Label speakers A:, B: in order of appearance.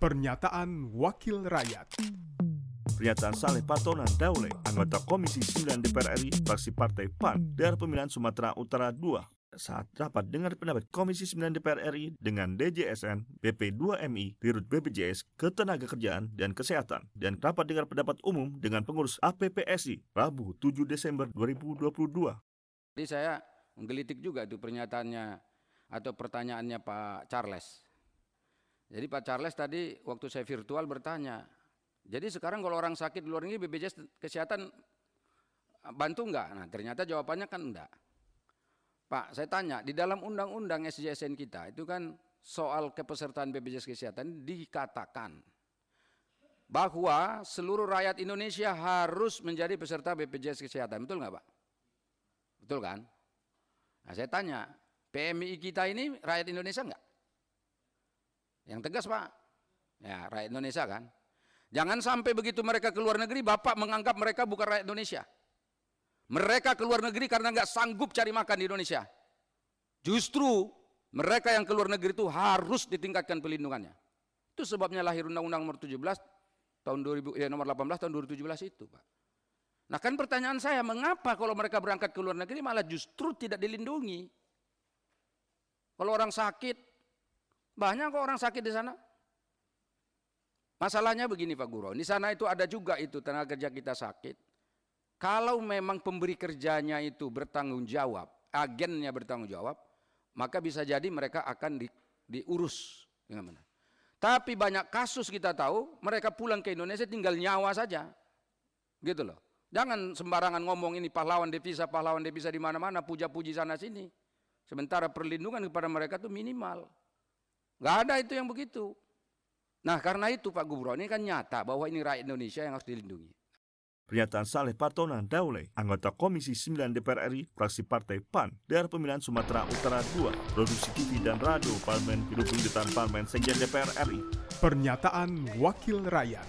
A: Pernyataan Wakil Rakyat
B: Pernyataan Saleh Patonan Daule, anggota Komisi 9 DPR RI, fraksi Partai PAN, daerah pemilihan Sumatera Utara 2, saat rapat dengar pendapat Komisi 9 DPR RI dengan DJSN, BP2MI, Dirut BPJS, Ketenagakerjaan dan Kesehatan, dan rapat dengar pendapat umum dengan pengurus APPSI, Rabu 7 Desember 2022.
C: Jadi saya menggelitik juga itu pernyataannya atau pertanyaannya Pak Charles. Jadi Pak Charles tadi waktu saya virtual bertanya, jadi sekarang kalau orang sakit di luar negeri BPJS Kesehatan bantu enggak? Nah ternyata jawabannya kan enggak. Pak saya tanya, di dalam undang-undang SJSN kita itu kan soal kepesertaan BPJS Kesehatan dikatakan bahwa seluruh rakyat Indonesia harus menjadi peserta BPJS Kesehatan. Betul nggak Pak? Betul kan? Nah saya tanya, PMI kita ini rakyat Indonesia enggak? Yang tegas Pak. Ya rakyat Indonesia kan. Jangan sampai begitu mereka keluar negeri, Bapak menganggap mereka bukan rakyat Indonesia. Mereka keluar negeri karena nggak sanggup cari makan di Indonesia. Justru mereka yang keluar negeri itu harus ditingkatkan pelindungannya. Itu sebabnya lahir Undang-Undang nomor 17 tahun 2000 ya nomor 18 tahun 2017 itu, Pak. Nah kan pertanyaan saya, mengapa kalau mereka berangkat ke luar negeri malah justru tidak dilindungi? Kalau orang sakit, banyak kok orang sakit di sana. Masalahnya begini Pak Guru, di sana itu ada juga itu tenaga kerja kita sakit. Kalau memang pemberi kerjanya itu bertanggung jawab, agennya bertanggung jawab, maka bisa jadi mereka akan di, diurus dengan. Tapi banyak kasus kita tahu, mereka pulang ke Indonesia tinggal nyawa saja. Gitu loh. Jangan sembarangan ngomong ini pahlawan devisa, pahlawan devisa di mana-mana, puja-puji sana sini. Sementara perlindungan kepada mereka itu minimal. Gak ada itu yang begitu. Nah karena itu Pak Gubernur ini kan nyata bahwa ini rakyat Indonesia yang harus dilindungi.
B: Pernyataan Saleh Patonan Daule, anggota Komisi 9 DPR RI, fraksi Partai PAN, daerah pemilihan Sumatera Utara 2, produksi TV dan radio Parlemen Hidup Pemerintahan Parlemen Sekjen DPR RI.
A: Pernyataan Wakil Rakyat